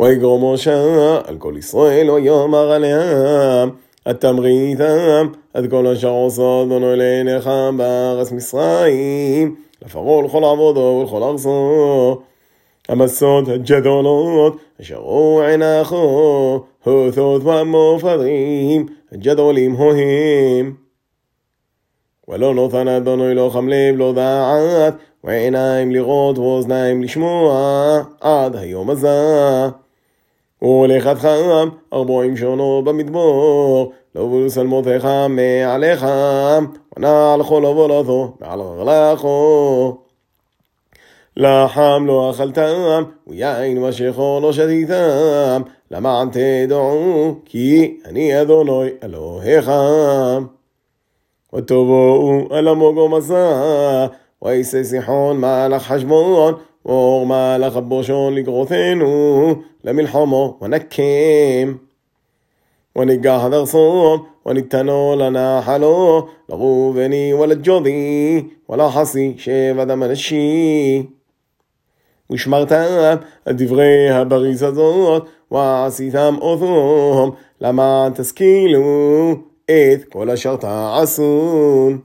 ויגרום משה על כל ישראל ויאמר עליהם התמריתם עד כל אשר עושה אדונו לעיניך בארץ מצרים לפרעה לכל עבודו ולכל ארצו המסות הג'דולות אשר ראו עיניכו הותות ומופרים הג'דולים הוהם ולא נותן אדוני לא חם לב לא דעת ועיניים לראות ואוזניים לשמוע עד היום הזה ולכת חם ארבעים שונו במדבור לא בולוס על מותיך מעליך ונעל כל עבודתו מעל רגלךו לחם לא אכלתם, ויין משכו לא שתיתם, למען תדעו, כי אני אדוני אלוהיך. ותבואו אל המוגו מסע, וישא סיחון מלך חשבון, ואור מלך הבושון לגרותנו, למלחמו ונקם. וניקח ארצו, וניתנו לנחלו, לראובני ולג'ודי, ולחסי שבט המנשי. ושמרתם על דברי הבריס הזאת, ועשיתם אותם, למען תשכילו את כל אשר תעשון.